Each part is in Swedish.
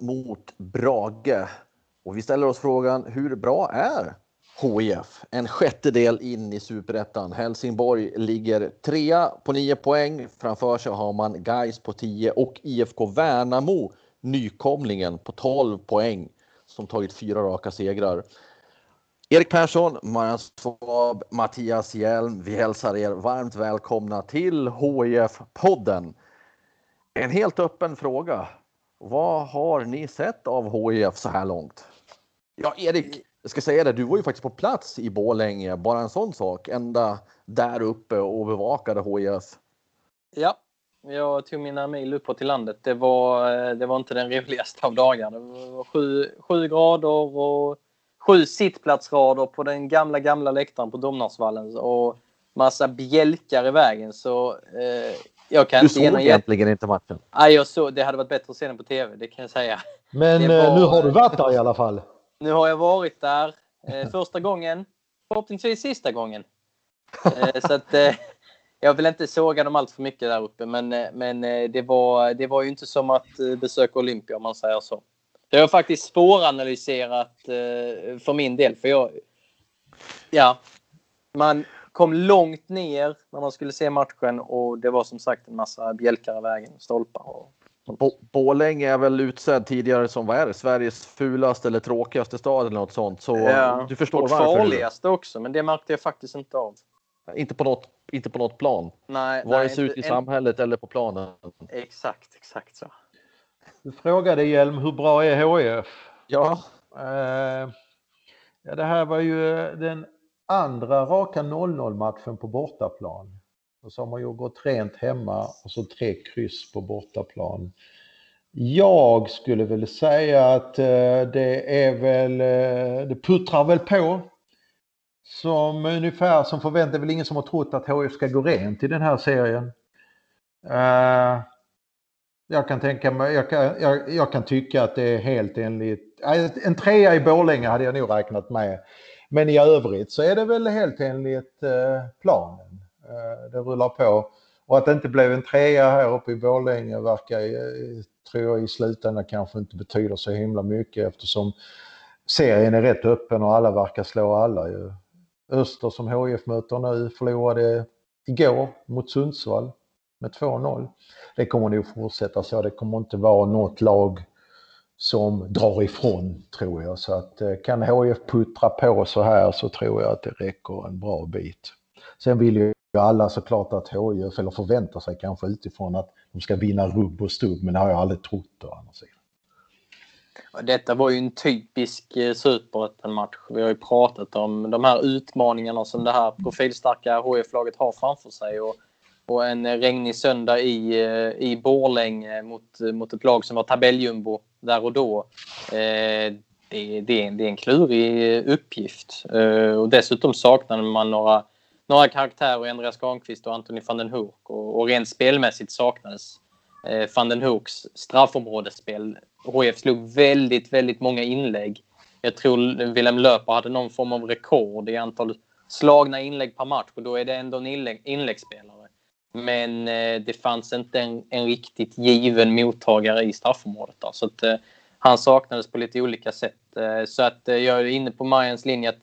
Mot Brage. Och vi ställer oss frågan, hur bra är HIF? En sjättedel in i superettan. Helsingborg ligger trea på nio poäng. Framför sig har man Gais på 10 och IFK Värnamo, nykomlingen, på 12 poäng som tagit fyra raka segrar. Erik Persson, Marian Svab, Mattias Hjelm, vi hälsar er varmt välkomna till HIF-podden. En helt öppen fråga. Vad har ni sett av HIF så här långt? Ja, Erik, jag ska säga det, du var ju faktiskt på plats i Bålänge, bara en sån sak, ända där uppe och bevakade HIF. Ja, jag tog mina mil uppåt till landet. Det var, det var inte den roligaste av dagarna. Det var sju, sju grader och sju sittplatsrader på den gamla, gamla läktaren på Domnarsvallen och massa bjälkar i vägen. Så eh, jag kan du inte såg genom... egentligen inte matchen? Nej, jag såg, det hade varit bättre att se den på tv, det kan jag säga. Men eh, var- nu har du varit där i alla fall. Nu har jag varit där eh, första gången, förhoppningsvis sista gången. Eh, så att, eh, jag vill inte såga dem allt för mycket där uppe, men, eh, men eh, det, var, det var ju inte som att eh, besöka Olympia om man säger så. Det har jag faktiskt spåranalyserat eh, för min del, för jag... Ja, man kom långt ner när man skulle se matchen och det var som sagt en massa bjälkar i vägen, stolpar och Bo- Borlänge är väl utsedd tidigare som vad är det, Sveriges fulaste eller tråkigaste stad eller något sånt. Så du förstår och varför. farligaste också, men det märkte jag faktiskt inte av. Inte på något, inte på något plan. Nej, Vare sig ute i inte- samhället eller på planen. Exakt, exakt så. Du frågade Hjelm, hur bra är HIF? Ja, Eh, ja, det här var ju eh, den andra raka 0-0 matchen på bortaplan. Och så har man ju gått rent hemma och så tre kryss på bortaplan. Jag skulle väl säga att eh, det är väl, eh, det puttrar väl på. Som ungefär som förväntat, det är väl ingen som har trott att HIF ska gå rent i den här serien. Eh, jag kan tänka mig, jag kan, jag, jag kan tycka att det är helt enligt, en trea i Borlänge hade jag nog räknat med. Men i övrigt så är det väl helt enligt eh, planen. Eh, det rullar på. Och att det inte blev en trea här uppe i Borlänge verkar, eh, tror jag i slutändan kanske inte betyder så himla mycket eftersom serien är rätt öppen och alla verkar slå alla ju. Öster som HIF möter nu förlorade igår mot Sundsvall med 2-0. Det kommer nog fortsätta så. Det kommer inte vara något lag som drar ifrån tror jag. Så att eh, kan HIF puttra på så här så tror jag att det räcker en bra bit. Sen vill ju alla såklart att HIF, eller förväntar sig kanske utifrån att de ska vinna rubb och stubb, men det har jag aldrig trott å andra sidan. Detta var ju en typisk eh, superettan-match. Vi har ju pratat om de här utmaningarna som det här profilstarka HIF-laget har framför sig. Och, och en regnig söndag i, eh, i Borlänge mot, mot ett lag som var tabelljumbo där och då. Eh, det, det, är en, det är en klurig uppgift. Eh, och dessutom saknade man några, några karaktärer, Andreas Granqvist och Anthony van den Hoek. Och, och rent spelmässigt saknades eh, van den Hoeks straffområdesspel. HF slog väldigt, väldigt många inlägg. Jag tror Willem Löper hade någon form av rekord i antal slagna inlägg per match och då är det ändå en inlägg, inläggsspelare. Men eh, det fanns inte en, en riktigt given mottagare i straffområdet. Då, så att, eh, han saknades på lite olika sätt. Eh, så att jag är inne på Marians linje att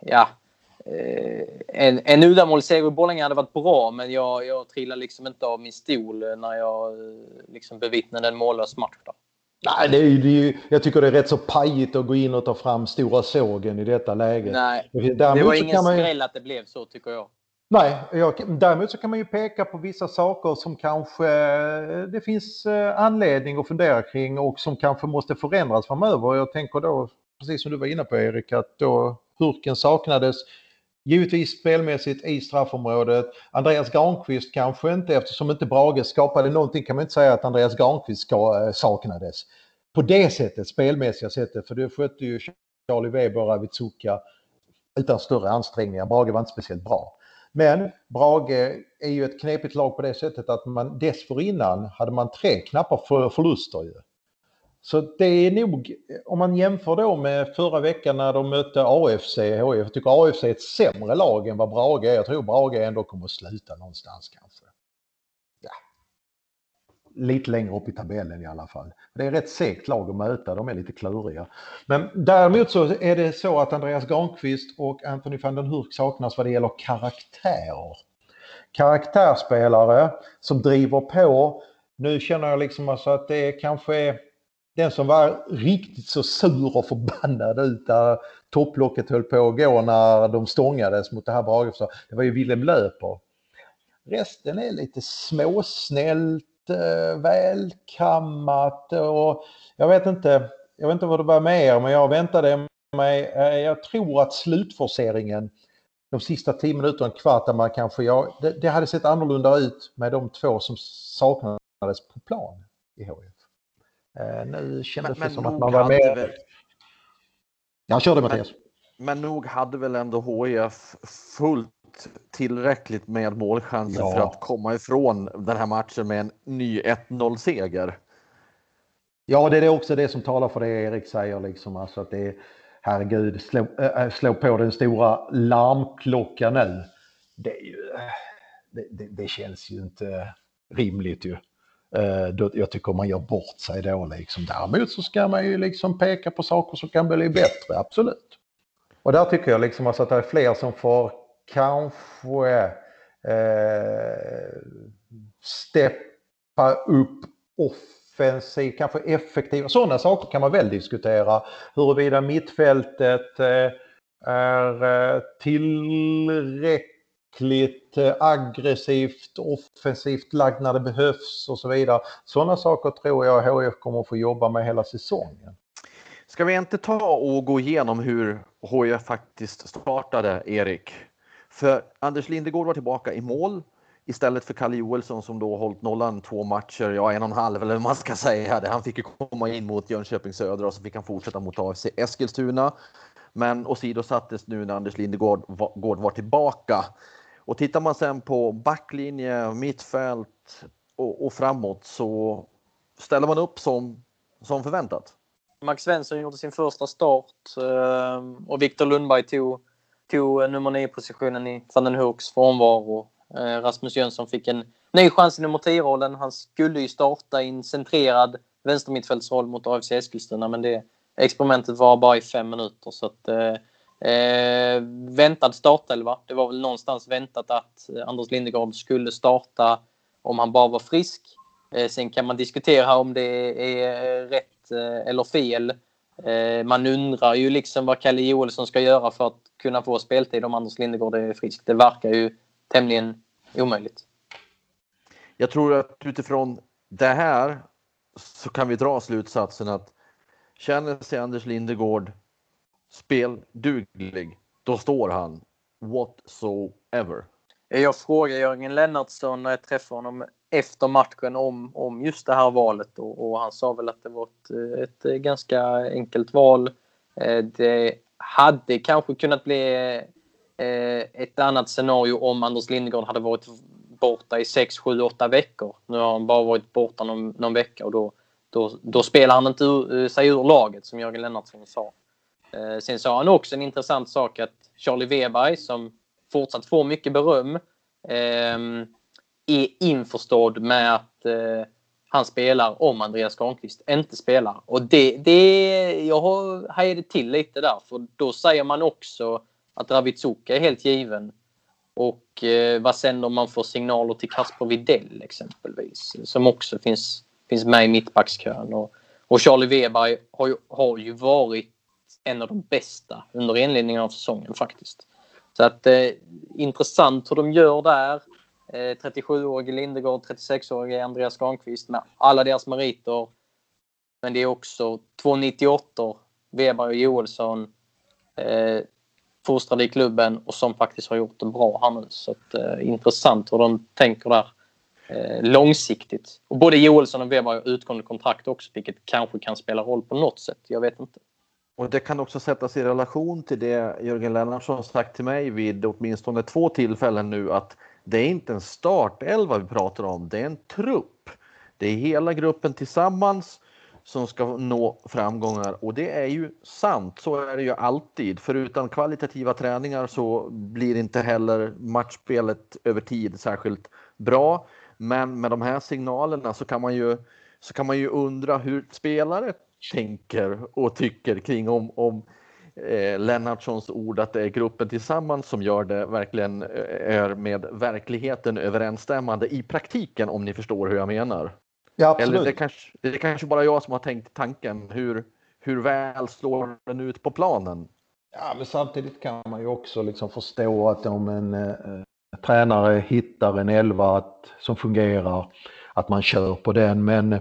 ja, en, en uddamålsseger i Borlänge hade varit bra men jag, jag trillar liksom inte av min stol när jag liksom bevittnade en mållös match. Då. Nej, det är, ju, det är ju, jag tycker det är rätt så pajigt att gå in och ta fram stora sågen i detta läge. Nej, Däremot det var ingen man skräll att det blev så tycker jag. Nej, jag, däremot så kan man ju peka på vissa saker som kanske eh, det finns eh, anledning att fundera kring och som kanske måste förändras framöver. Jag tänker då, precis som du var inne på Erik, att då Hurken saknades givetvis spelmässigt i straffområdet. Andreas Granqvist kanske inte, eftersom inte Brage skapade någonting kan man inte säga att Andreas Granqvist ska, eh, saknades. På det sättet, spelmässiga sättet, för det skötte ju Charlie Weber och Ravitsuka utan större ansträngningar. Brage var inte speciellt bra. Men Brage är ju ett knepigt lag på det sättet att man dessförinnan hade man tre knappa för- förluster ju. Så det är nog, om man jämför då med förra veckan när de mötte AFC, HIF, jag tycker AFC är ett sämre lag än vad Brage är. Jag tror Brage ändå kommer att sluta någonstans kanske. Lite längre upp i tabellen i alla fall. Det är rätt segt lag att möta, de är lite kluriga. Men däremot så är det så att Andreas Granqvist och Anthony van den Hurk saknas vad det gäller karaktärer. Karaktärsspelare som driver på. Nu känner jag liksom alltså att det kanske är den som var riktigt så sur och förbannad ut där topplocket höll på att gå när de stångades mot det här Brage. Det var ju Willem Löper. Resten är lite småsnällt, välkammat och jag vet inte, jag vet inte vad det var med er men jag väntade mig, eh, jag tror att slutforceringen de sista tio minuterna, en kvart, där man kanske, ja, det, det hade sett annorlunda ut med de två som saknades på plan i HIF. Eh, nu kändes det som att man var med. väl- Jag körde Mattias. Men nog hade väl ändå HIF fullt tillräckligt med målchanser Ja. för att komma ifrån den här matchen med en ny 1-0-seger. Ja, det är också det som talar för det Erik säger, liksom, alltså att det är, herregud, slå, äh, slå på den stora larmklockan nu. Det, ju, äh, det, det, det känns ju inte rimligt ju. Då, jag tycker man gör bort sig då liksom. Däremot så ska man ju liksom peka på saker som kan bli bättre, absolut. Och där tycker jag liksom alltså att det är fler som får kanske eh, steppa upp offensivt, kanske effektiva. Sådana saker kan man väl diskutera. Huruvida mittfältet eh, är eh, tillräckligt eh, aggressivt, offensivt lagd när det behövs och så vidare. Sådana saker tror jag HF kommer att få jobba med hela säsongen. Ska vi inte ta och gå igenom hur HIF faktiskt startade, Erik? För Anders Lindegård var tillbaka i mål istället för Kalle Joelsson som då hållit nollan två matcher, ja en och en halv eller vad man ska säga. Han fick ju komma in mot Jönköping Södra och så fick han fortsätta mot AFC Eskilstuna. Men åsidosattes nu när Anders Lindegård var, var tillbaka. Och tittar man sen på backlinje, mittfält och, och framåt så ställer man upp som, som förväntat. Max Svensson gjorde sin första start ehm, och Viktor Lundberg tog, tog eh, nummer 9-positionen i van den Hooks frånvaro. Eh, Rasmus Jönsson fick en ny chans i nummer 10-rollen. Han skulle ju starta i en centrerad vänstermittfältsroll mot AFC Eskilstuna men det experimentet var bara i fem minuter. Så att, eh, eh väntad startelva. Det var väl någonstans väntat att Anders Lindegård skulle starta om han bara var frisk. Eh, sen kan man diskutera om det är rätt eh, eller fel. Eh, man undrar ju liksom vad Kalle Joelsson ska göra för att kunna få speltid om Anders Lindegård är frisk. Det verkar ju tämligen omöjligt. Jag tror att utifrån det här så kan vi dra slutsatsen att känner sig Anders Lindegård spelduglig, då står han whatsoever. Jag frågade Jörgen Lennartsson när jag träffade honom efter matchen om, om just det här valet och, och han sa väl att det var ett, ett ganska enkelt val. Eh, det hade kanske kunnat bli eh, ett annat scenario om Anders Lindegård hade varit borta i 6, 7, 8 veckor. Nu har han bara varit borta någon, någon vecka och då, då, då spelar han inte ur, eh, sig ur laget som Jörgen Lennartsson sa. Sen sa han också en intressant sak att Charlie Weberg som fortsatt får mycket beröm eh, är införstådd med att eh, han spelar om Andreas Granqvist inte spelar. Och det, det, jag har hajade till lite där för då säger man också att Ravitsuka är helt given. Och eh, vad sen om man får signaler till Kasper Widell exempelvis som också finns, finns med i mittbackskön. Och, Och Charlie Weber har ju, har ju varit en av de bästa under inledningen av säsongen faktiskt. Så att eh, intressant hur de gör där. Eh, 37-årige Lindegård, 36-årige Andreas Granqvist med alla deras meriter. Men det är också 298 Weber och Joelsson eh, fostrade i klubben och som faktiskt har gjort det bra här nu. Så att, eh, intressant hur de tänker där eh, långsiktigt. Och både Joelsson och Weber har utgående kontrakt också, vilket kanske kan spela roll på något sätt. Jag vet inte. Och det kan också sättas i relation till det Jörgen Lennartsson sagt till mig vid åtminstone två tillfällen nu att det är inte en startelva vi pratar om, det är en trupp. Det är hela gruppen tillsammans som ska nå framgångar och det är ju sant. Så är det ju alltid. För utan kvalitativa träningar så blir inte heller matchspelet över tid särskilt bra. Men med de här signalerna så kan man ju, så kan man ju undra hur spelare tänker och tycker kring om, om eh, Lennartssons ord att det är gruppen tillsammans som gör det verkligen eh, är med verkligheten överensstämmande i praktiken om ni förstår hur jag menar. Ja, absolut. Eller det kanske, det är kanske bara jag som har tänkt tanken. Hur, hur väl slår den ut på planen? Ja, men samtidigt kan man ju också liksom förstå att om en eh, tränare hittar en elva att, som fungerar, att man kör på den. Men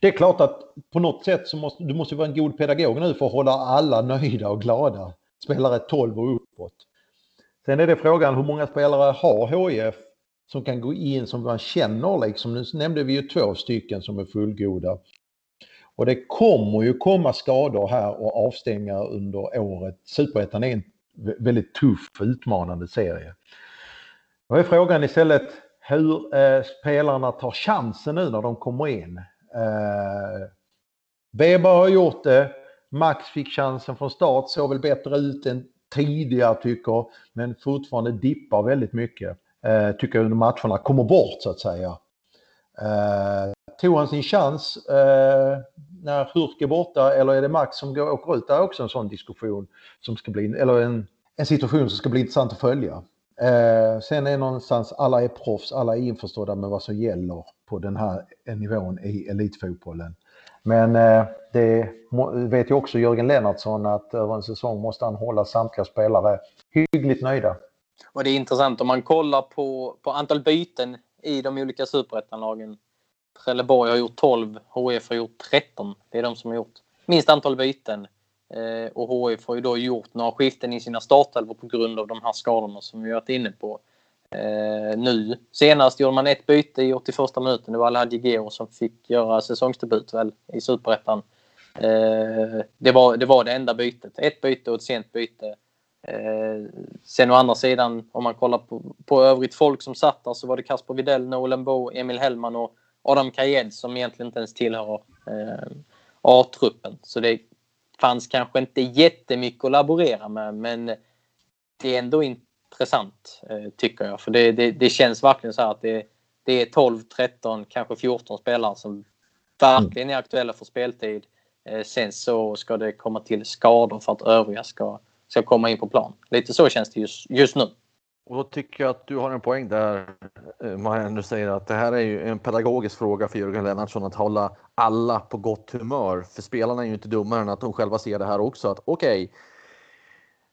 det är klart att på något sätt så måste du måste vara en god pedagog nu för att hålla alla nöjda och glada. Spelare 12 och uppåt. Sen är det frågan hur många spelare har HIF som kan gå in som man känner liksom. Nu nämnde vi ju två stycken som är fullgoda. Och det kommer ju komma skador här och avstängningar under året. Superettan är en väldigt tuff och utmanande serie. Då är frågan istället hur eh, spelarna tar chansen nu när de kommer in. Eh, Weber har gjort det. Max fick chansen från start, såg väl bättre ut än tidigare tycker, men fortfarande dippar väldigt mycket eh, tycker under matcherna, kommer bort så att säga. Eh, tog han sin chans eh, när Hurk är borta eller är det Max som går, åker ut? Det är också en sån diskussion som ska bli, eller en, en situation som ska bli intressant att följa. Eh, sen är någonstans alla är proffs, alla är införstådda med vad som gäller på den här nivån i elitfotbollen. Men eh, det vet ju också Jörgen Lennartsson att över en säsong måste han hålla samtliga spelare hyggligt nöjda. Och det är intressant om man kollar på, på antal byten i de olika superettanlagen. Trelleborg har gjort 12, HF har gjort 13. Det är de som har gjort minst antal byten. Eh, och HIF har ju då gjort några skiften i sina startelvor på grund av de här skadorna som vi varit inne på. Eh, nu senast gjorde man ett byte i 81 minuten. Det var Alhaji Geo som fick göra säsongsdebut väl, i superettan. Eh, det, var, det var det enda bytet. Ett byte och ett sent byte. Eh, sen å andra sidan, om man kollar på, på övrigt folk som satt där så var det Kasper Videll, Nolan Bo, Emil Hellman och Adam Kajed som egentligen inte ens tillhör eh, A-truppen. Så det fanns kanske inte jättemycket att laborera med men det är ändå intressant eh, tycker jag. För det, det, det, känns verkligen så här att det, det är 12, 13, kanske 14 spelare som verkligen är aktuella för speltid. Eh, sen så ska det komma till skador för att övriga ska ska komma in på plan. Lite så känns det just, just nu. Och då tycker jag att du har en poäng där, eh, Maja, du säger att det här är ju en pedagogisk fråga för Jörgen Lennartsson att hålla alla på gott humör. För spelarna är ju inte dummare än att de själva ser det här också. Att okej, okay,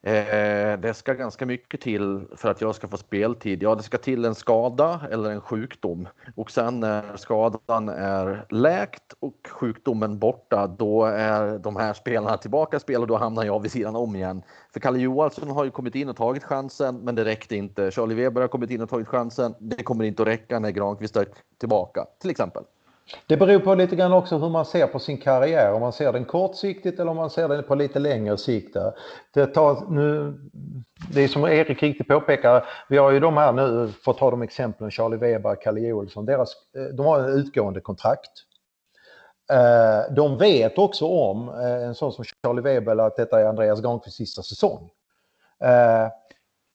Eh, det ska ganska mycket till för att jag ska få speltid. Ja, det ska till en skada eller en sjukdom och sen när skadan är läkt och sjukdomen borta, då är de här spelarna tillbaka i spel och då hamnar jag vid sidan om igen. För Kalle Johansson har ju kommit in och tagit chansen, men det räckte inte. Charlie Weber har kommit in och tagit chansen. Det kommer inte att räcka när Granqvist är tillbaka, till exempel. Det beror på lite grann också hur man ser på sin karriär. Om man ser den kortsiktigt eller om man ser den på lite längre sikt. Det, tar, nu, det är som Erik riktigt påpekar, vi har ju de här nu, för att ta de exemplen, Charlie Weber, Kalle Joelsson, deras, eh, de har en utgående kontrakt. Eh, de vet också om, eh, en sån som Charlie Weber, att detta är Andreas Granqvists sista säsong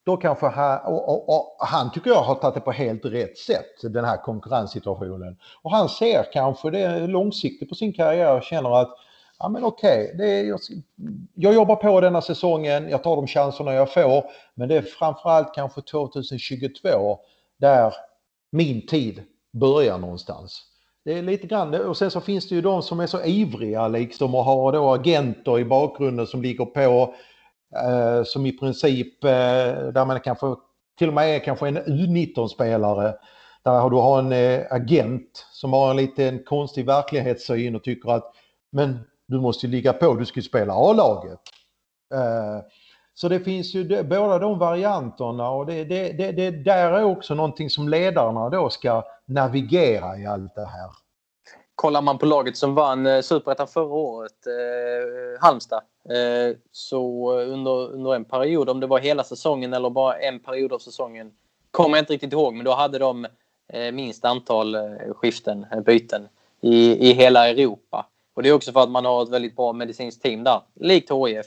då kanske han, och, och, och, han tycker jag har tagit det på helt rätt sätt, den här konkurrenssituationen. Och han ser kanske det långsiktigt på sin karriär och känner att ja men okej, okay, jag, jag jobbar på denna säsongen, jag tar de chanserna jag får, men det är framförallt kanske 2022 där min tid börjar någonstans. Det är lite grann, och sen så finns det ju de som är så ivriga liksom och har då agenter i bakgrunden som ligger på Eh, som i princip eh, där man kanske till och med är kanske en U19-spelare där du har en eh, agent som har en liten konstig verklighetssyn och tycker att men du måste ju ligga på, du ska ju spela A-laget. Så det finns ju båda de varianterna och det, det, det, det där är också någonting som ledarna då ska navigera i allt det här. Kollar man på laget som vann Superettan förra året, eh, Halmstad, så under, under en period, om det var hela säsongen eller bara en period av säsongen, kommer jag inte riktigt ihåg, men då hade de eh, minst antal eh, skiften, eh, byten i, i hela Europa. Och det är också för att man har ett väldigt bra medicinskt team där, likt HIF.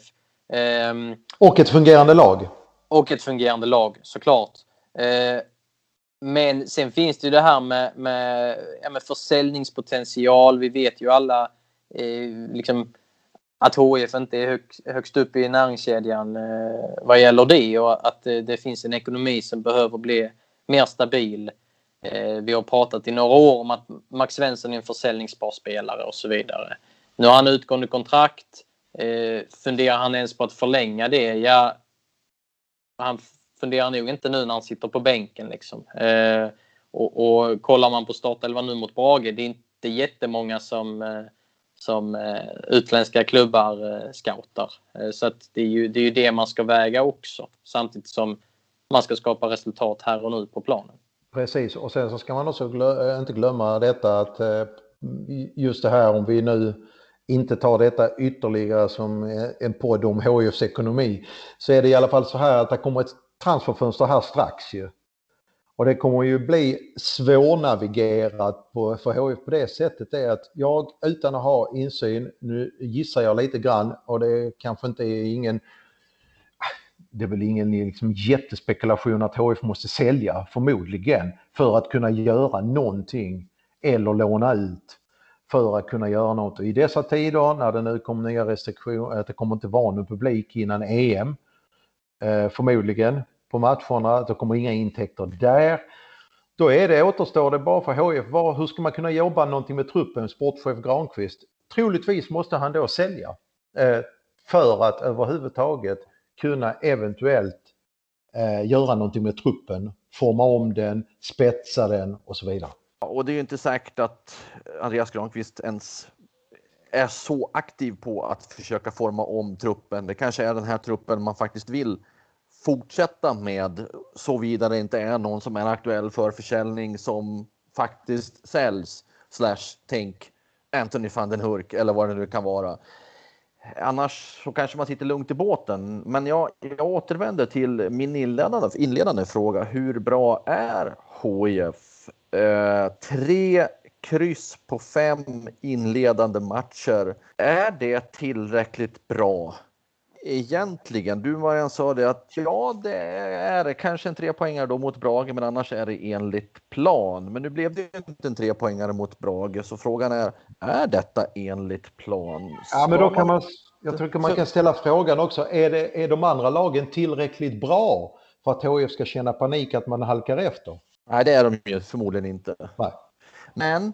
Um, och ett fungerande lag. Och ett fungerande lag såklart. Men sen finns det ju det här med, med, ja, med försäljningspotential. Vi vet ju alla eh, liksom, att HIF inte är hög, högst upp i näringskedjan eh, vad gäller det och att eh, det finns en ekonomi som behöver bli mer stabil. Eh, vi har pratat i några år om att Max Svensson är en försäljningsbar spelare och så vidare. Nu har han utgående kontrakt. Eh, funderar han ens på att förlänga det? Ja, han funderar nog inte nu när han sitter på bänken. Liksom. Eh, och, och kollar man på startelvan nu mot Brage, det är inte jättemånga som, eh, som eh, utländska klubbar eh, scoutar. Eh, så att det, är ju, det är ju det man ska väga också, samtidigt som man ska skapa resultat här och nu på planen. Precis, och sen så ska man också glö eh, inte glömma detta att eh, just det här om vi nu inte tar detta ytterligare som eh, en podd om HIFs ekonomi så är det i alla fall så här att det kommer ett transferfönster här strax ju. Och det kommer ju bli svårnavigerat på, för HIF på det sättet är att jag utan att ha insyn, nu gissar jag lite grann och det kanske inte är ingen det är väl ingen liksom jättespekulation att HIF måste sälja förmodligen för att kunna göra någonting eller låna ut för att kunna göra något. Och I dessa tider när det nu kommer nya restriktioner, att det kommer inte vara någon publik innan EM eh, förmodligen på matcherna, det kommer inga intäkter där. Då är det, återstår det bara för HIF, var, hur ska man kunna jobba någonting med truppen, sportchef Granqvist? Troligtvis måste han då sälja eh, för att överhuvudtaget kunna eventuellt eh, göra någonting med truppen, forma om den, spetsa den och så vidare. Och det är ju inte säkert att Andreas Granqvist ens är så aktiv på att försöka forma om truppen. Det kanske är den här truppen man faktiskt vill fortsätta med såvida det inte är någon som är aktuell för försäljning som faktiskt säljs. Slash tänk Anthony van den Hurk eller vad det nu kan vara. Annars så kanske man sitter lugnt i båten. Men jag, jag återvänder till min inledande, inledande fråga. Hur bra är HIF? Eh, tre kryss på fem inledande matcher. Är det tillräckligt bra? Egentligen, du Marianne sa det att ja, det är kanske en trepoängare då mot Brage, men annars är det enligt plan. Men nu blev det inte en trepoängare mot Brage, så frågan är, är detta enligt plan? Ja, men då kan man, jag tycker man kan ställa frågan också, är, det, är de andra lagen tillräckligt bra för att HIF ska känna panik att man halkar efter? Nej, det är de ju förmodligen inte. Nej. Men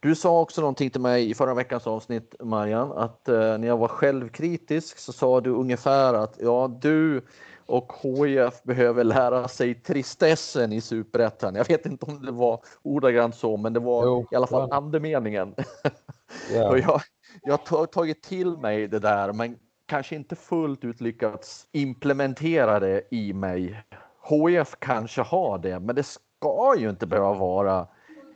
du sa också någonting till mig i förra veckans avsnitt, Marian, att eh, när jag var självkritisk så sa du ungefär att ja, du och HIF behöver lära sig tristessen i superettan. Jag vet inte om det var ordagrant så, men det var jo, i alla fall ja. andemeningen. Yeah. och jag, jag har tagit till mig det där, men kanske inte fullt ut lyckats implementera det i mig. HIF kanske har det, men det ska ju inte behöva vara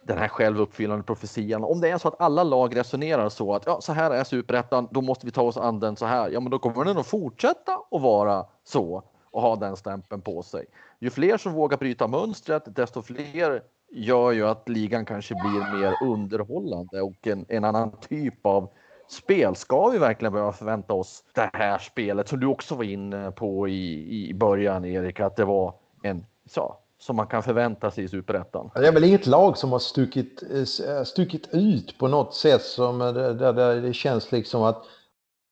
den här självuppfyllande profetian. Om det är så att alla lag resonerar så att ja, så här är superettan, då måste vi ta oss an den så här. Ja, men då kommer den att fortsätta att vara så och ha den stämpeln på sig. Ju fler som vågar bryta mönstret, desto fler gör ju att ligan kanske blir mer underhållande och en, en annan typ av spel. Ska vi verkligen behöva förvänta oss det här spelet som du också var inne på i, i början, Erik, att det var en så, som man kan förvänta sig i superettan. Det är väl inget lag som har stuckit, eh, stuckit ut på något sätt som eh, där, där det känns liksom att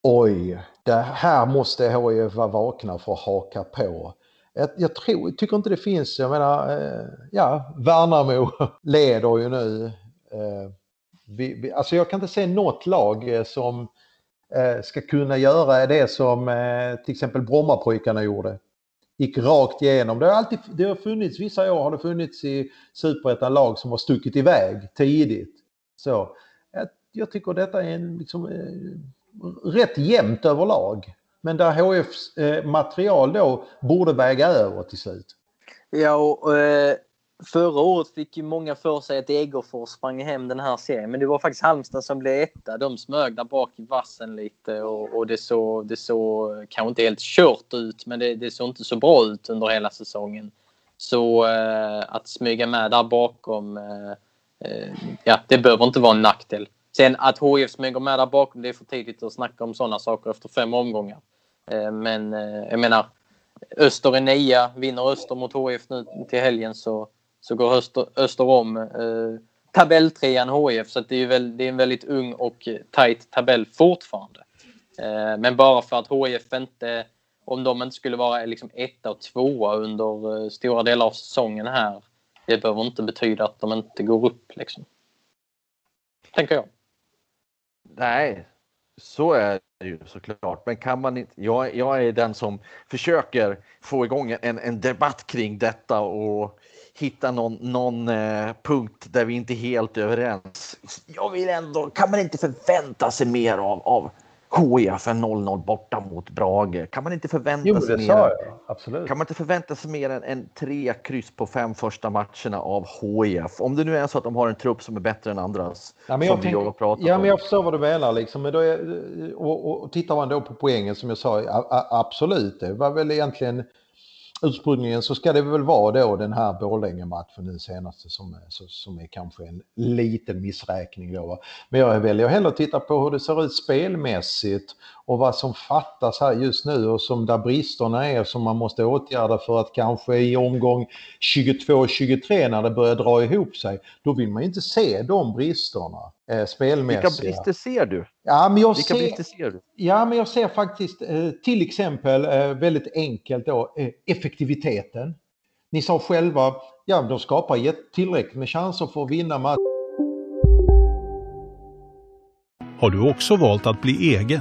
oj, det här måste HIF vara vakna för att haka på. Jag, jag tror, tycker inte det finns, jag menar, eh, ja, Värnamo leder ju nu. Vi, vi, alltså jag kan inte se något lag som ska kunna göra det som till exempel Brommapojkarna gjorde. Gick rakt igenom. Det har, alltid, det har funnits, vissa år har det funnits i Superettan lag som har stuckit iväg tidigt. Så, jag, jag tycker detta är en, liksom, eh, rätt jämnt överlag. Men där HFs eh, material då borde väga över till slut. Ja, och, eh, förra året fick ju många för sig att Degerfors sprang hem den här serien. Men det var faktiskt Halmstad som blev etta. De smög där bak i vassen lite och, och det såg det så, kanske inte helt kört ut, men det, det såg inte så bra ut under hela säsongen. Så eh, att smyga med där bakom, eh, eh ja, det behöver inte vara en nackdel. Sen att HIF smyger med där bakom, det är för tidigt att snacka om sådana saker efter fem omgångar. Eh, men eh, jag menar, Öster är nia, vinner Öster mot HIF nu till helgen så, så går Öster, Öster om eh, tabelltrean HIF så det är, väl, det är en väldigt ung och tajt tabell fortfarande. Eh, men bara för att HIF inte, om de inte skulle vara eh, liksom etta och tvåa under eh, stora delar av säsongen här, det behöver inte betyda att de inte går upp liksom. Tänker jag. Nej, så är det ju såklart. Men kan man inte, jag, jag är den som försöker få igång en, en debatt kring detta och hitta någon, någon eh, punkt där vi inte är helt överens. Jag vill ändå, kan man inte förvänta sig mer av, av HIF än 0-0 borta mot Brage? Kan man inte förvänta jo, sig mer? Absolut. Kan man inte förvänta sig mer än, än tre kryss på fem första matcherna av HIF? Om det nu är så att de har en trupp som är bättre än andras. Ja, men jag, tänk, ja, men jag förstår vad du menar. Liksom. Men då är, och, och, och tittar man då på poängen som jag sa, absolut, det var väl egentligen ursprungligen så ska det väl vara då den här Borlänge-matchen, nu senaste, som, som är kanske en liten missräkning. Då. Men jag väljer hellre att titta på hur det ser ut spelmässigt och vad som fattas här just nu och som där bristerna är som man måste åtgärda för att kanske i omgång 22-23 när det börjar dra ihop sig, då vill man inte se de bristerna eh, spelmässiga. Vilka brister ser du? Ja, men jag Vilka ser, brister ser du? Ja, men jag ser faktiskt eh, till exempel eh, väldigt enkelt då eh, effektiviteten. Ni sa själva, ja de skapar tillräckligt med chanser för att vinna matchen. Har du också valt att bli egen?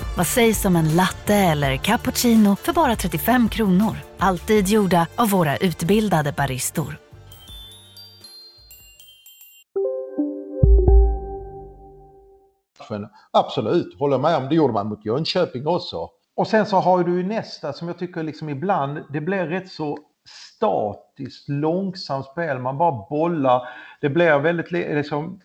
Vad sägs om en latte eller cappuccino för bara 35 kronor? Alltid gjorda av våra utbildade baristor. Absolut, håller med om. Det gjorde man mot Jönköping också. Och sen så har du ju nästa som jag tycker liksom ibland, det blir rätt så statiskt, långsamt spel. Man bara bollar. Det blir väldigt liksom,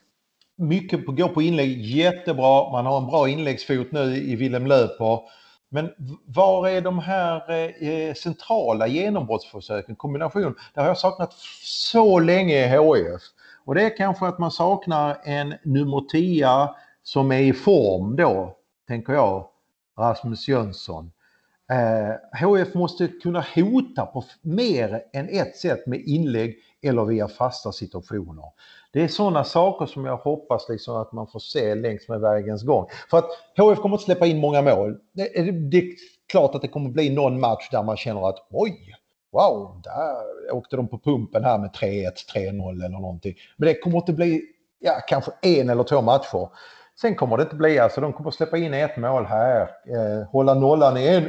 mycket på, går på inlägg jättebra. Man har en bra inläggsfot nu i Willem Löper. Men var är de här eh, eh, centrala genombrottsförsöken, kombination? Det har jag saknat så länge i HIF. Och det är kanske att man saknar en nummer 10 som är i form då, tänker jag, Rasmus Jönsson. Eh, HF måste kunna hota på mer än ett sätt med inlägg eller via fasta situationer. Det är sådana saker som jag hoppas liksom att man får se längs med vägens gång. För att HF kommer att släppa in många mål. Det är, det är klart att det kommer att bli någon match där man känner att oj, wow, där åkte de på pumpen här med 3-1, 3-0 eller någonting. Men det kommer inte bli ja, kanske en eller två matcher. Sen kommer det inte bli, alltså de kommer att släppa in ett mål här, eh, hålla nollan i, en,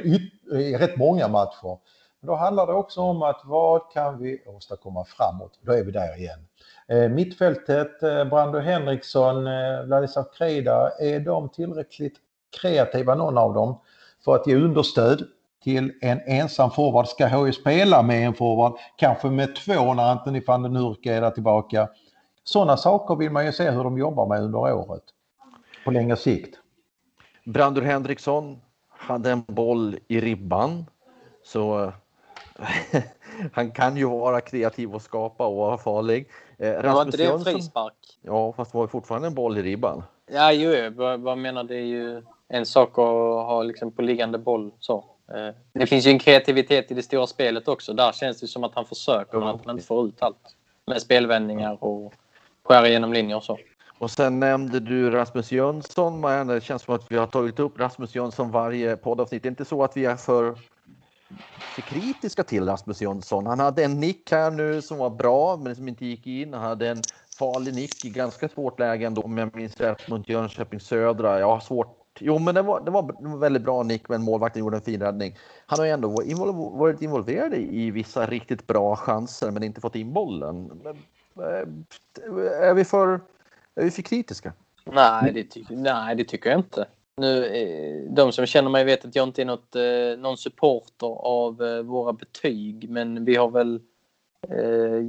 i rätt många matcher. Men då handlar det också om att vad kan vi åstadkomma framåt? Då är vi där igen. Eh, mittfältet, eh, Brando Henriksson, eh, Vladislav Krejda, är de tillräckligt kreativa, någon av dem, för att ge understöd till en ensam forward? Ska HJ spela med en forward? Kanske med två när Anthony van den Hurk är där tillbaka? Sådana saker vill man ju se hur de jobbar med under året på längre sikt. Brandur Henriksson hade en boll i ribban. Så han kan ju vara kreativ och skapa och vara farlig. Eh, var inte det en frispark? Ja, fast det var fortfarande en boll i ribban. Ja, jo, vad, vad menar det är ju en sak att ha liksom på liggande boll så. Eh, det finns ju en kreativitet i det stora spelet också. Där känns det som att han försöker men att han inte får ut allt. Med spelvändningar och skära igenom linjer och så. Och sen nämnde du Rasmus Jönsson. Det känns som att vi har tagit upp Rasmus Jönsson varje poddavsnitt. Det är inte så att vi är för, för kritiska till Rasmus Jönsson. Han hade en nick här nu som var bra, men som inte gick in. Han hade en farlig nick i ganska svårt läge ändå, om jag minns rätt, mot Jönköping Södra. Jag har svårt Jo, men det var, det var en väldigt bra nick, men målvakten gjorde en fin räddning. Han har ju ändå varit involverad i vissa riktigt bra chanser, men inte fått in bollen. Eh, är vi för, är vi för kritiska? Nej det, ty nej, det tycker jag inte. Nu, eh, de som känner mig vet att jag inte är något, eh, någon supporter av eh, våra betyg, men vi har väl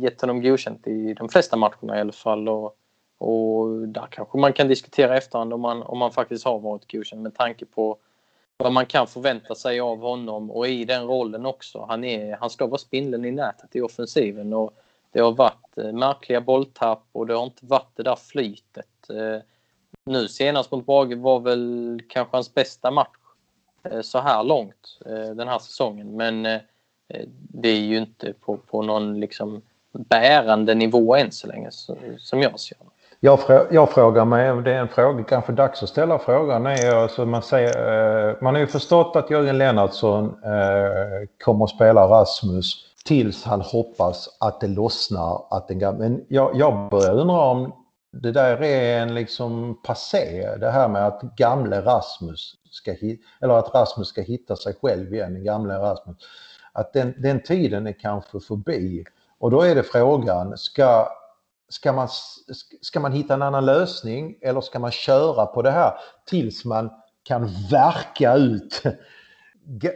gett honom godkänt i de flesta matcherna i alla fall. Och och där kanske man kan diskutera efterhand om man, om man faktiskt har varit godkänd med tanke på vad man kan förvänta sig av honom och i den rollen också. Han, är, han ska vara spindeln i nätet i offensiven och det har varit märkliga bolltapp och det har inte varit det där flytet. Nu senast mot Brage var väl kanske hans bästa match eh, så här långt eh, den här säsongen men eh, det är ju inte på, på någon liksom bärande nivå än så länge som jag ser det. Jag, jag, frågar mig, det är en fråga, kanske dags att ställa frågan, är alltså man, säger, eh, man har ju förstått att Jörgen Lennartsson eh, kommer att spela Rasmus tills han hoppas att det lossnar. Att den, men jag, jag börjar undra om det där är en liksom passé, det här med att gamle Rasmus ska, eller att Rasmus ska hitta sig själv igen, den gamle Rasmus. Att den, den tiden är kanske förbi. Och då är det frågan, ska ska man, ska man hitta en annan lösning eller ska man köra på det här tills man kan verka ut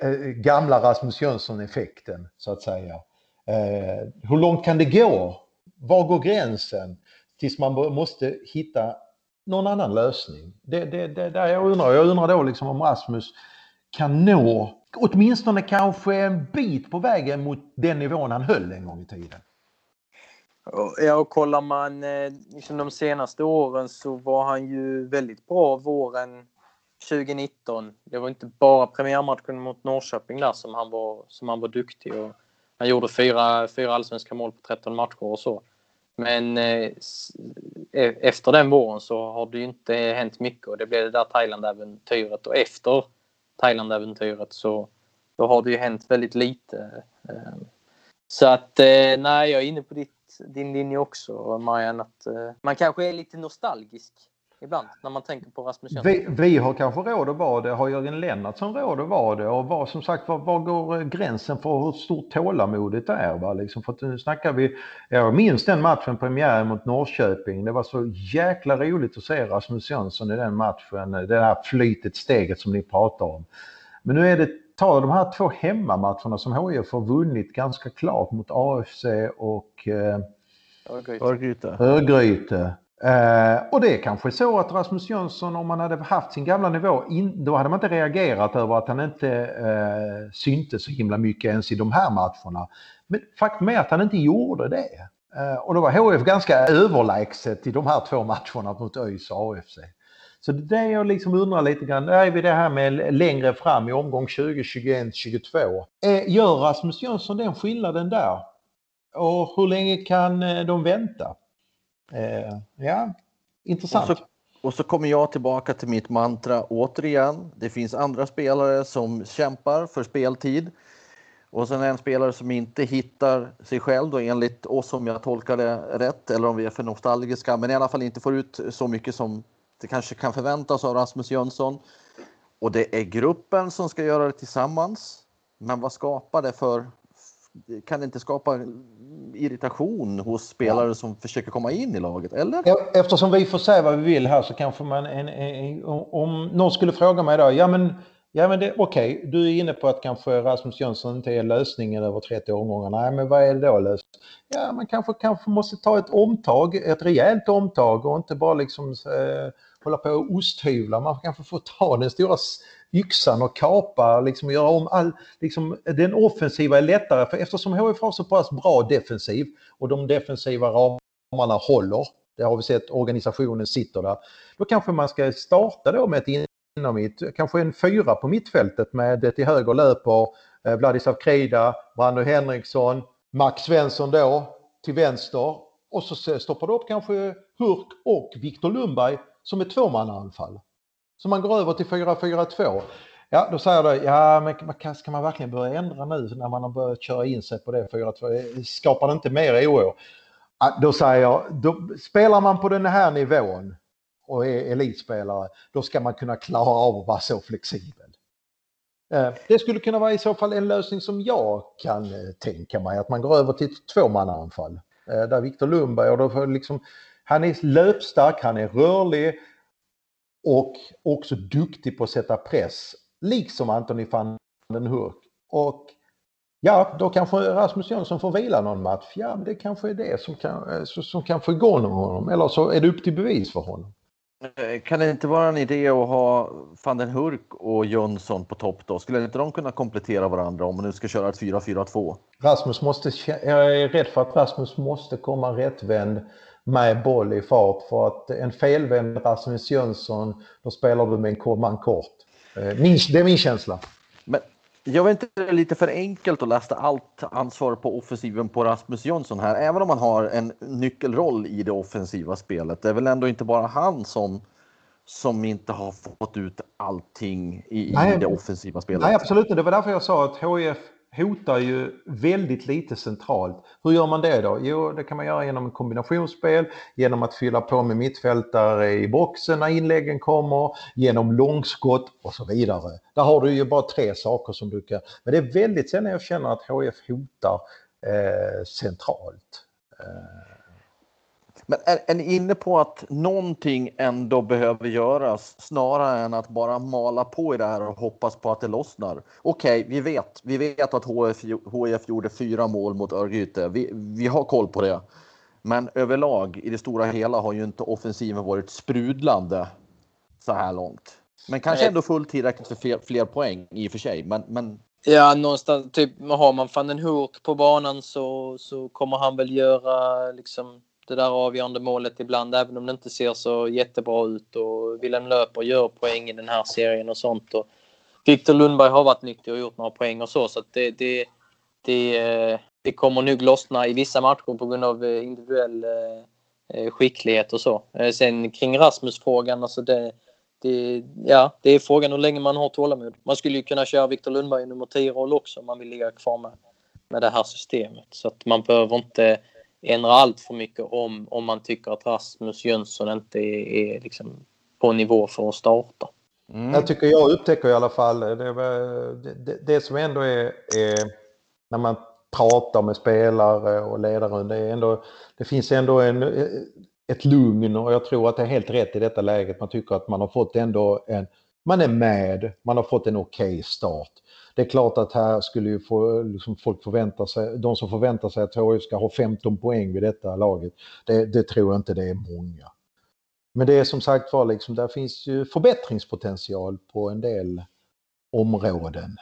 eh, gamla Rasmus Jönsson-effekten så att säga. Eh, hur långt kan det gå? Var går gränsen? Tills man måste hitta någon annan lösning. Det, det, det där jag undrar. Jag undrar då liksom om Rasmus kan nå åtminstone kanske en bit på vägen mot den nivån han höll en gång i tiden. Ja, och kollar man eh, liksom de senaste åren så var han ju väldigt bra våren 2019. Det var inte bara premiärmatchen mot Norrköping där som han var, som han var duktig. Och han gjorde fyra, fyra allsvenska mål på 13 matcher och så. Men eh, e, efter den våren så har det ju inte hänt mycket och det blev det där Thailand-äventyret och efter Thailand-äventyret så då har det ju hänt väldigt lite. Eh. Så att eh, nej, jag är inne på ditt din linje också, Marianne, att eh, man kanske är lite nostalgisk ibland när man tänker på Rasmus Jönsson. Vi, vi, har kanske råd att vara det. Har Jörgen Lennartsson råd att vara det? Och var, som sagt, var, var går gränsen för hur stort tålamodet är? Va? Liksom, för att nu snackar vi, jag minns den matchen, premiären mot Norrköping. Det var så jäkla roligt att se Rasmus Jönsson i den matchen. Det här flytet, steget som ni pratar om. Men nu är det ta de här två hemmamatcherna som HIF har vunnit ganska klart mot AFC och eh, Örgryte. Örgryte. Eh, och det är kanske så att Rasmus Jönsson, om han hade haft sin gamla nivå, in, då hade man inte reagerat över att han inte eh, syntes så himla mycket ens i de här matcherna. Men faktum är att han inte gjorde det. Eh, och då var HF ganska överlägset i de här två matcherna mot ÖIS och AFC. Så det är jag liksom undrar lite grann, är vi det här med längre fram i omgång 20, 21, 22. Gör Rasmus Jönsson den skillnaden där? Och hur länge kan eh, de vänta? Eh, ja, intressant. Och så, och så kommer jag tillbaka till mitt mantra återigen. Det finns andra spelare som kämpar för speltid. Och sen en spelare som inte hittar sig själv då enligt oss om jag tolkar det rätt eller om vi är för nostalgiska men i alla fall inte får ut så mycket som det kanske kan förväntas av Rasmus Jönsson. Och det är gruppen som ska göra det tillsammans. Men vad skapar det för kan det inte skapa irritation hos spelare ja. som försöker komma in i laget? Eller? Eftersom vi får säga vad vi vill här så kanske man... En, en, om någon skulle fråga mig då, ja men, ja, men okej, okay, du är inne på att kanske Rasmus Jönsson inte är lösningen över 30 omgångar. Nej, men vad är det då lösningen? Ja, man kanske, kanske måste ta ett omtag, ett rejält omtag och inte bara liksom eh, hålla på och osthyvla. Man kanske får ta den stora yxan och kapa, liksom göra om all, liksom, den offensiva är lättare för eftersom HIF har så pass bra defensiv och de defensiva ramarna håller. Det har vi sett, organisationen sitter där. Då kanske man ska starta då med ett inommitt, kanske en fyra på mittfältet med till höger löper eh, Vladislav Krida, Brando Henriksson, Max Svensson då till vänster och så stoppar du upp kanske Hurk och Viktor Lundberg som är tvåmannaanfall. Så man går över till 4-4-2. Ja, då säger du, ja men ska man verkligen börja ändra nu när man har börjat köra in sig på det 4-2? Eh, skapar det inte mer oro? Då säger jag, då, spelar man på den här nivån och är elitspelare, då ska man kunna klara av att vara så flexibel. Eh, det skulle kunna vara i så fall en lösning som jag kan eh, tänka mig, att man går över till ett tvåmannaanfall. Där Viktor Lundberg, och då får liksom, han är löpstark, han är rörlig och också duktig på att sätta press, liksom Antoni van den Hurk. Och ja, då kanske Rasmus Jönsson får vila någon match. Ja, men det kanske är det som kan, som kan få igång honom. Eller så är det upp till bevis för honom. Eh, kan det inte vara en idé att ha van den Hurk och Jönsson på topp då? Skulle inte de kunna komplettera varandra om man nu ska köra ett 4-4-2? Rasmus måste, jag är rädd för att Rasmus måste komma rättvänd med boll i fart för att en felvänd Rasmus Jönsson, då spelar du med en man kort. Eh, min, det är min känsla. Men jag vet inte, det är lite för enkelt att lasta allt ansvar på offensiven på Rasmus Jönsson här, även om han har en nyckelroll i det offensiva spelet. Det är väl ändå inte bara han som, som inte har fått ut allting i, Nej, i det offensiva spelet. Nej, absolut inte. Det var därför jag sa att HIF hotar ju väldigt lite centralt. Hur gör man det då? Jo, det kan man göra genom kombinationsspel, genom att fylla på med mittfältare i boxen när inläggen kommer, genom långskott och så vidare. Där har du ju bara tre saker som du kan... Men det är väldigt sällan jag känner att HF hotar eh, centralt. Eh, men är, är ni inne på att någonting ändå behöver göras snarare än att bara mala på i det här och hoppas på att det lossnar? Okej, okay, vi vet. Vi vet att HF, HF gjorde fyra mål mot Örgryte. Vi, vi har koll på det. Men överlag i det stora hela har ju inte offensiven varit sprudlande så här långt. Men kanske ändå fullt tillräckligt för fler, fler poäng i och för sig. Men, men... Ja, någonstans typ har man fan en Hurk på banan så, så kommer han väl göra liksom det där avgörande målet ibland, även om det inte ser så jättebra ut. Och Willem Löper gör poäng i den här serien och sånt. Och Victor Lundberg har varit nyttig och gjort några poäng och så. Så det, det, det, eh, det kommer nog lossna i vissa matcher på grund av eh, individuell eh, skicklighet och så. Sen kring Rasmus-frågan, alltså det, det, ja, det är frågan hur länge man har tålamod. Man skulle ju kunna köra Victor Lundberg i nummer 10-roll också om man vill ligga kvar med, med det här systemet. Så att man behöver inte ändra allt för mycket om, om man tycker att Rasmus Jönsson inte är, är liksom på nivå för att starta. Mm. Jag tycker jag upptäcker i alla fall det, det, det som ändå är, är, när man pratar med spelare och ledare, det, är ändå, det finns ändå en, ett lugn och jag tror att det är helt rätt i detta läget. Man tycker att man har fått ändå en, man är med, man har fått en okej okay start. Det är klart att här skulle ju få, liksom folk förvänta sig, de som förväntar sig att HIF ska ha 15 poäng vid detta laget, det, det tror jag inte det är många. Men det är som sagt var, liksom, där finns ju förbättringspotential på en del områden.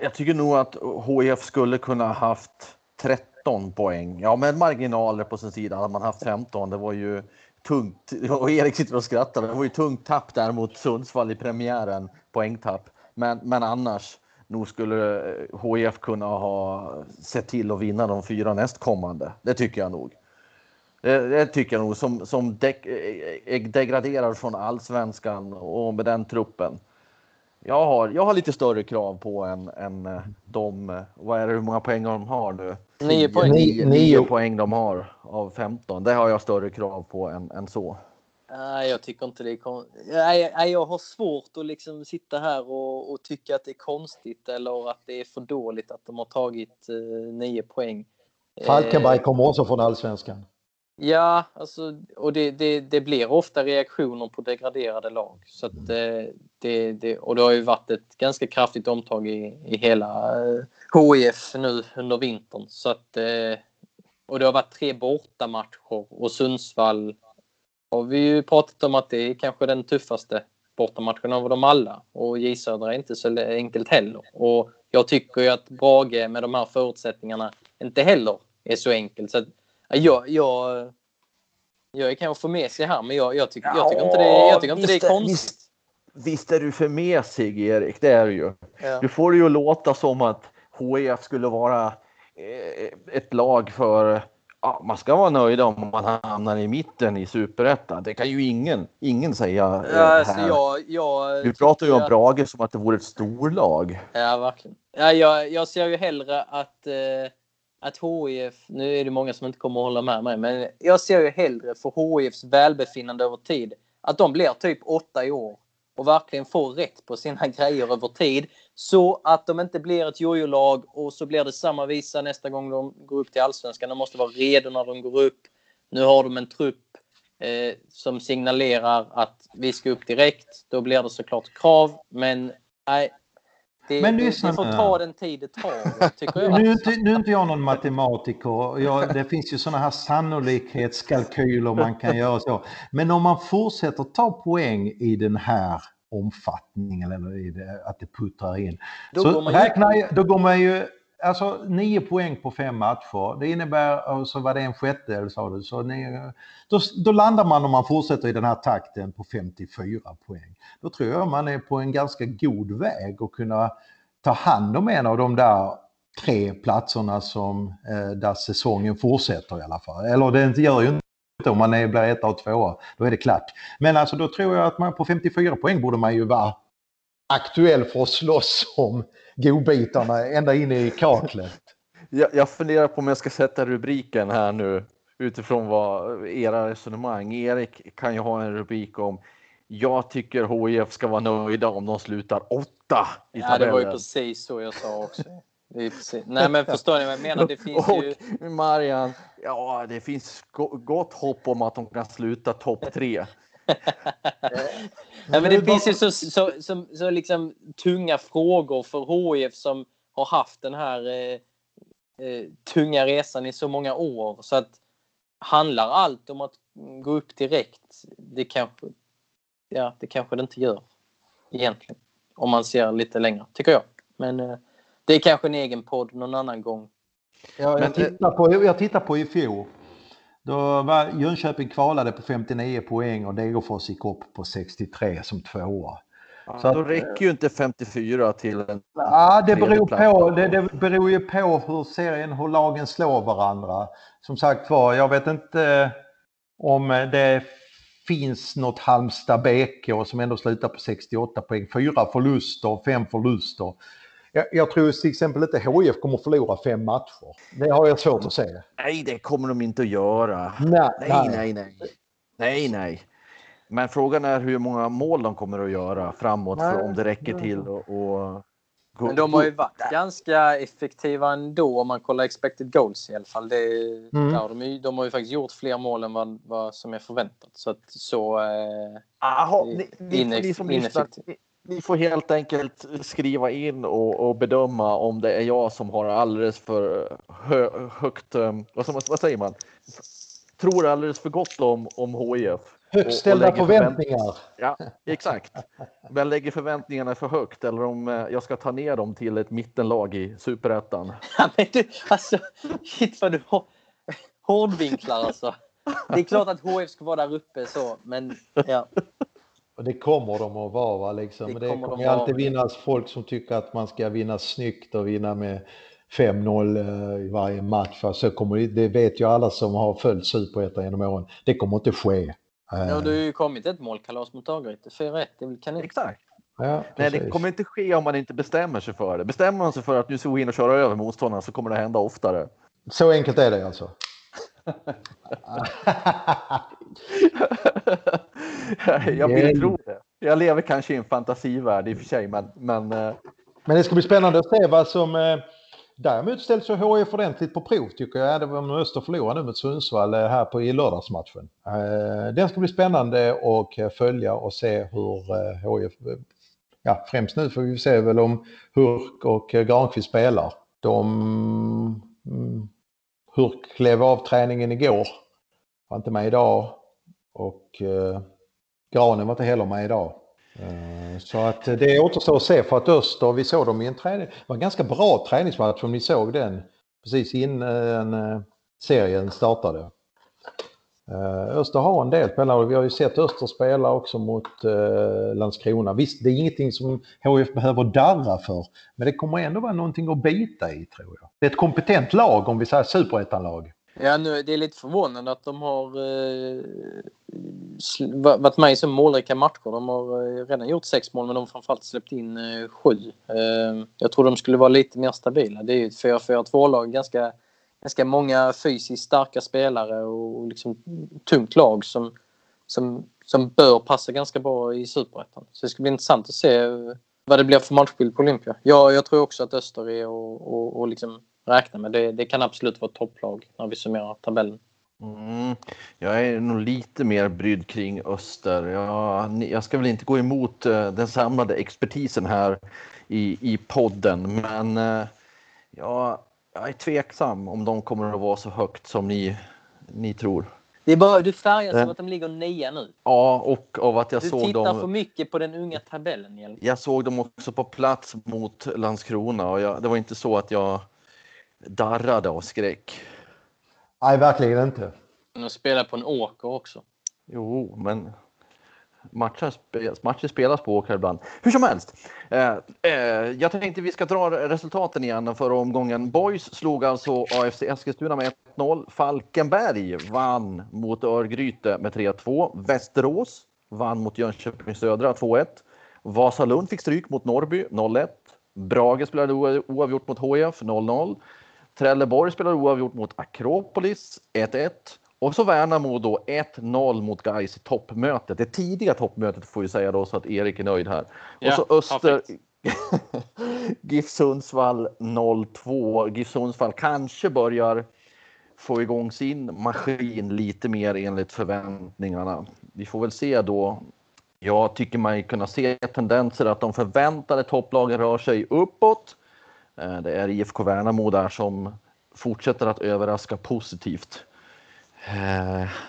Jag tycker nog att HIF skulle kunna haft 13 poäng. Ja, med marginaler på sin sida hade man haft 15. Det var ju tungt. Och Erik sitter och skrattar. Det var ju tungt tapp där mot Sundsvall i premiären. Poängtapp. Men, men annars nog skulle HIF eh, kunna ha sett till att vinna de fyra nästkommande. Det tycker jag nog. Det, det tycker jag nog som, som de, eh, degraderar från allsvenskan och med den truppen. Jag har, jag har lite större krav på än, än eh, de, vad är det, hur många poäng de har nu? Nio poäng. Nio, nio poäng de har av 15. Det har jag större krav på än, än så. Nej, jag tycker inte det är konstigt. Nej, jag har svårt att liksom sitta här och, och, tycka att det är konstigt eller att det är för dåligt att de har tagit eh, nio poäng. Falkenberg kommer också från allsvenskan. Ja, alltså, och det, det, det, blir ofta reaktioner på degraderade lag. Så att, eh, det, det, och det har ju varit ett ganska kraftigt omtag i, i hela HIF eh, nu under vintern. Så att, eh, och det har varit tre bortamatcher och Sundsvall har vi ju pratat om att det är kanske den tuffaste bortamatchen av dem alla. Och J Södra är inte så enkelt heller. Och jag tycker ju att Brage med de här förutsättningarna inte heller är så enkelt. Så att, jag, jag, Jag är kanske för mesig här, men jag, jag, tycker, jag tycker inte det, jag tycker inte det är konstigt. Visst, är du för mesig, Erik. Det är du ju. Ja. Du får det ju låta som att HIF skulle vara eh, ett lag för ja, man ska vara nöjd om man hamnar i mitten i superettan. Det kan ju ingen, ingen säga eh, Ja, alltså, jag, jag, Vi pratar ju om tycker- Brage som att det vore ett storlag. Ja, verkligen. Ja, jag, jag ser ju hellre att, eh, att HIF, nu är det många som inte kommer att hålla med mig, men jag ser ju hellre för HIFs välbefinnande över tid att de blir typ åtta i år och verkligen får rätt på sina grejer över tid så att de inte blir ett jojo-lag och så blir det samma visa nästa gång de går upp till allsvenskan. De måste vara redo när de går upp. Nu har de en trupp eh, som signalerar att vi ska upp direkt. Då blir det såklart krav, men nej. Det, Men lyssna det får ta den tid det tar, tycker jag. Nu är, inte, nu är inte jag någon matematiker. Jag, det finns ju sådana här sannolikhetskalkyler man kan göra så. Men om man fortsätter ta poäng i den här omfattningen eller i det, att det puttrar in. Då så går man ju- räknar då går man ju Alltså 9 poäng på fem matcher. Det innebär, och så var det en sjättedel sa du. Så ni, då, då landar man om man fortsätter i den här takten på 54 poäng. Då tror jag man är på en ganska god väg att kunna ta hand om en av de där tre platserna som eh, där säsongen fortsätter i alla fall. Eller det gör ju inte om man är, blir etta och tvåa. Då är det klart. Men alltså då tror jag att man på 54 poäng borde man ju vara aktuell för att slåss om godbitarna ända in i kaklet. Jag, jag funderar på om jag ska sätta rubriken här nu utifrån vad era resonemang. Erik kan ju ha en rubrik om jag tycker HIF ska vara nöjda om de slutar åtta i Ja, det var ju tabellen. precis så jag sa också. Nej, men förstår ni vad jag menar? Det finns ju... Och Marian, ja det finns go- gott hopp om att de kan sluta topp tre. Ja, men det finns ju så, så, så, så liksom tunga frågor för HIF som har haft den här eh, eh, tunga resan i så många år. Så att handlar allt om att gå upp direkt? Det kanske, ja, det kanske det inte gör egentligen. Om man ser lite längre, tycker jag. Men eh, det är kanske en egen podd någon annan gång. Ja, jag, tittar på, jag tittar på i fjol. Då var Jönköping kvalade på 59 poäng och Degerfors gick upp på 63 som tvåa. Så att- då räcker ju inte 54 till en Ja, det beror, på, det, det beror ju på hur serien, hur lagen slår varandra. Som sagt var, jag vet inte om det finns något Halmstad BK som ändå slutar på 68 poäng. Fyra förluster, fem förluster. Jag, jag tror till exempel inte HIF kommer förlora fem matcher. Det har jag svårt att se. Nej, det kommer de inte att göra. Nej, Nej, nej, nej. Nej, nej. Men frågan är hur många mål de kommer att göra framåt för om det räcker till och, och Men de har ju varit ganska effektiva ändå om man kollar expected goals i alla fall. Det, Mm. ja, de, är ju- de har ju faktiskt gjort fler mål än vad, vad som är förväntat. Så att så... Eh, Aha, ni, ni, ineff- ni som lyssnar, ni, ni får helt enkelt skriva in och, och bedöma om det är jag som har alldeles för hö, högt, um, vad, som, vad säger man? Tror alldeles för gott om, om HIF. Högt ställda förväntningar. Ja, exakt. Men lägger förväntningarna för högt eller om eh, jag ska ta ner dem till ett mittenlag i superettan. ja, men du, alltså, shit vad du hårdvinklar alltså. Det är klart att HF ska vara där uppe så, men ja. Och det kommer de att vara. Va? Liksom. Det det kommer kommer alltid vara. vinnas folk som tycker att man ska vinna snyggt och vinna med 5-0 eh, i varje match. Så kommer det, det vet ju alla som har följt Superettan genom åren. Det kommer inte ske. Eh, ja. Det har ju kommit ett målkalas mot Örgryte. 4-1, det är väl kanon. Exakt. ja, Nej, det kommer inte ske om man inte bestämmer sig för det. Bestämmer man sig för att nu ska vi in och köra över motståndarna så kommer det hända oftare. Så enkelt är det alltså. jag vill tro det. Jag lever kanske i en fantasivärld i och för sig, men, men eh, Men det ska bli spännande att se vad som... Eh, däremot ställs ju HIF ordentligt på prov tycker jag. Det var när Öster förlorade nu mot Sundsvall eh, här på, i lördagsmatchen. Den ska bli spännande och eh, följa och se hur HIF... Ja, främst nu får vi se väl om Hurk och Granqvist spelar. De... Mm, Hurk klev av träningen igår. Var inte med idag. Och eh, Granen var inte heller med idag. Eh, Så att det återstår att se för att Öster, vi såg dem i en träning, det var en ganska bra träningsmatch om ni såg den precis innan eh, serien startade. Eh, Öster har en del spelare. Vi har ju sett Öster spela också mot eh, Landskrona. Visst, det är ingenting som HF behöver darra för. Men det kommer ändå vara någonting att bita i tror jag. Det är ett kompetent lag om vi säger superettanlag. Ja, nu, det är lite förvånande att de har eh, varit med i så målrika matcher. De har eh, redan gjort sex mål men de har framförallt släppt in eh, sju. Eh, jag tror de skulle vara lite mer stabila. Det är ju ett 4-4-2-lag. Ganska, ganska många fysiskt starka spelare och liksom tungt lag som, som, som bör passa ganska bra i Superettan. Så det ska bli intressant att se eh, vad det blir för matchbild på Olympia. Ja, jag tror också att Öster är och, och, och liksom räkna med. Det, det kan absolut vara ett topplag när vi summerar tabellen. Mm, jag är nog lite mer brydd kring Öster. Jag, jag ska väl inte gå emot uh, den samlade expertisen här i, i podden, men uh, ja, jag är tveksam om de kommer att vara så högt som ni, ni tror. Det är bara du färgas av att de ligger nia nu. Ja, och av att jag du såg dem... Du tittar för mycket på den unga tabellen. Hjälp. Jag såg dem också på plats mot Landskrona och jag, det var inte så att jag darrade av skräck. Nej, verkligen inte. De spelar på en åker också. Jo, men matcher spelas, matcher spelas på åker ibland. Hur som helst. Eh, eh, jag tänkte vi ska dra resultaten igen förra omgången. Boys slog alltså AFC Eskilstuna med 1-0. Falkenberg vann mot Örgryte med 3-2. Västerås vann mot Jönköping Södra 2-1. Vasalund fick stryk mot Norrby 0-1. Brage spelade oavgjort mot HF 0-0. Trelleborg spelar oavgjort mot Akropolis 1-1 och så Värnamo då 1-0 mot Gais i toppmötet. Det tidiga toppmötet får vi säga då så att Erik är nöjd här. Ja, och så Öster GIF Sundsvall 0-2. GIF Sundsvall kanske börjar få igång sin maskin lite mer enligt förväntningarna. Vi får väl se då. Jag tycker man kunna se tendenser att de förväntade topplagen rör sig uppåt Eh, det är IFK Värnamo där som fortsätter att överraska positivt.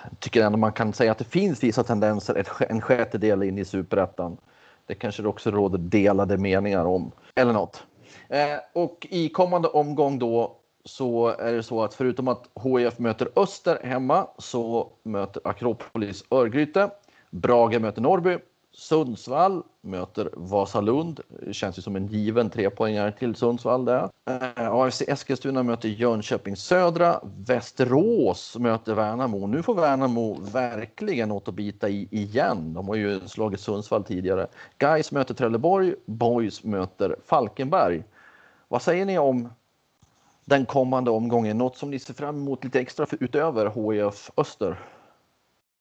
Jag tycker ändå man kan säga att det finns vissa tendenser en sjättedel in i superettan. Det kanske det också råder delade meningar om eller något. Eh, och i kommande omgång då så är det så att förutom att HIF möter Öster hemma så möter Akropolis Örgryte. Brage möter Norrby Sundsvall möter Vasalund. Det känns ju som en given trepoängare till Sundsvall där. Eh, AFC Eskilstuna möter Jönköping Södra. Västerås möter Värnamo. Nu får Värnamo verkligen något att bita i igen. De har ju slagit Sundsvall tidigare. Gais möter Trelleborg. Boys möter Falkenberg. Vad säger ni om den kommande omgången? Något som ni ser fram emot lite extra för, utöver HIF Öster?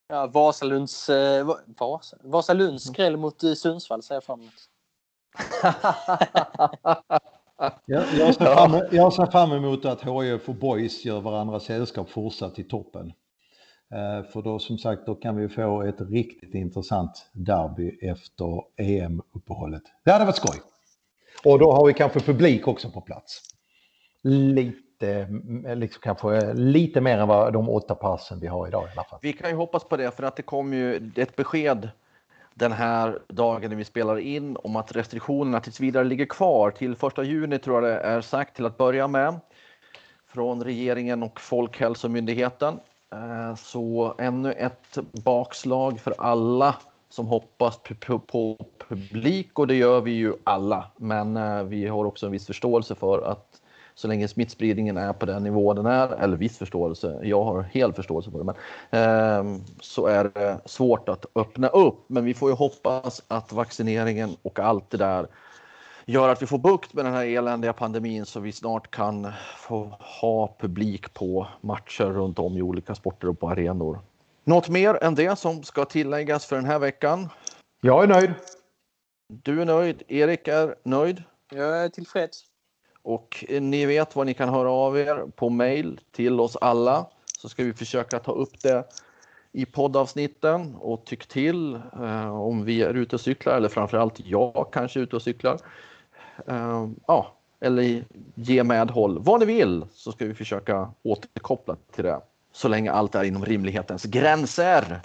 Ja, Vasalunds, eh, Vasa, Vasalunds skräll mot eh, Sundsvall ser jag fram emot. jag, jag, ser fram, jag ser fram emot att HIF och Boys gör varandra sällskap fortsatt i toppen. Eh, för då som sagt, då kan vi få ett riktigt intressant derby efter EM-uppehållet. Det hade varit skoj. Och då har vi kanske publik också på plats. Lite lite, eh, liksom kanske lite mer än vad de åtta passen vi har idag i alla fall. Vi kan ju hoppas på det för att det kom ju ett besked den här dagen när vi spelar in om att restriktionerna tills vidare ligger kvar till första juni tror jag det är sagt till att börja med från regeringen och Folkhälsomyndigheten. Eh, så ännu ett bakslag för alla som hoppas på publik och det gör vi ju alla. Men eh, vi har också en viss förståelse för att så länge smittspridningen är på den nivå den är, eller viss förståelse, jag har helt förståelse för det, men eh, så är det svårt att öppna upp. Men vi får ju hoppas att vaccineringen och allt det där gör att vi får bukt med den här eländiga pandemin så vi snart kan få ha publik på matcher runt om i olika sporter och på arenor. Något mer än det som ska tilläggas för den här veckan? Jag är nöjd. Du är nöjd. Erik är nöjd. Jag är tillfreds. Och eh, ni vet vad ni kan höra av er på mail till oss alla så ska vi försöka ta upp det i poddavsnitten och tyck till eh, om vi är ute och cyklar eller framförallt jag kanske är ute och cyklar. Eh, ja, eller ge medhåll. Vad ni vill så ska vi försöka återkoppla till det så länge allt är inom rimlighetens gränser.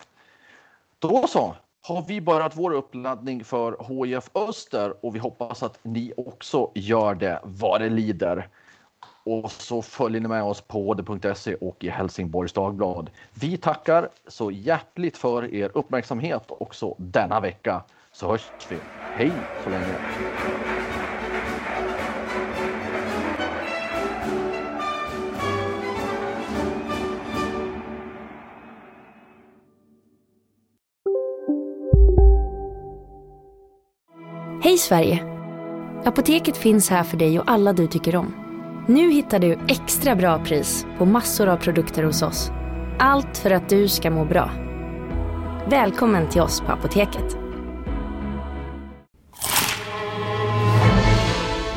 Då så, har vi börjat vår uppladdning för HIF Öster och vi hoppas att ni också gör det vad det lider. och så följer ni med oss på hd.se och i Helsingborgs Dagblad. Vi tackar så hjärtligt för er uppmärksamhet också denna vecka. Så hörs vi. Hej så länge! Hej Sverige! Apoteket finns här för dig och alla du tycker om. Nu hittar du extra bra pris på massor av produkter hos oss. Allt för att du ska må bra. Välkommen till oss på Apoteket.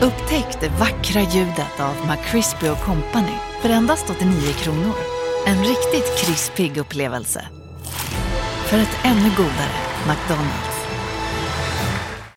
Upptäck det vackra ljudet av McCrispy Company för endast 89 kronor. En riktigt krispig upplevelse. För ett ännu godare McDonalds.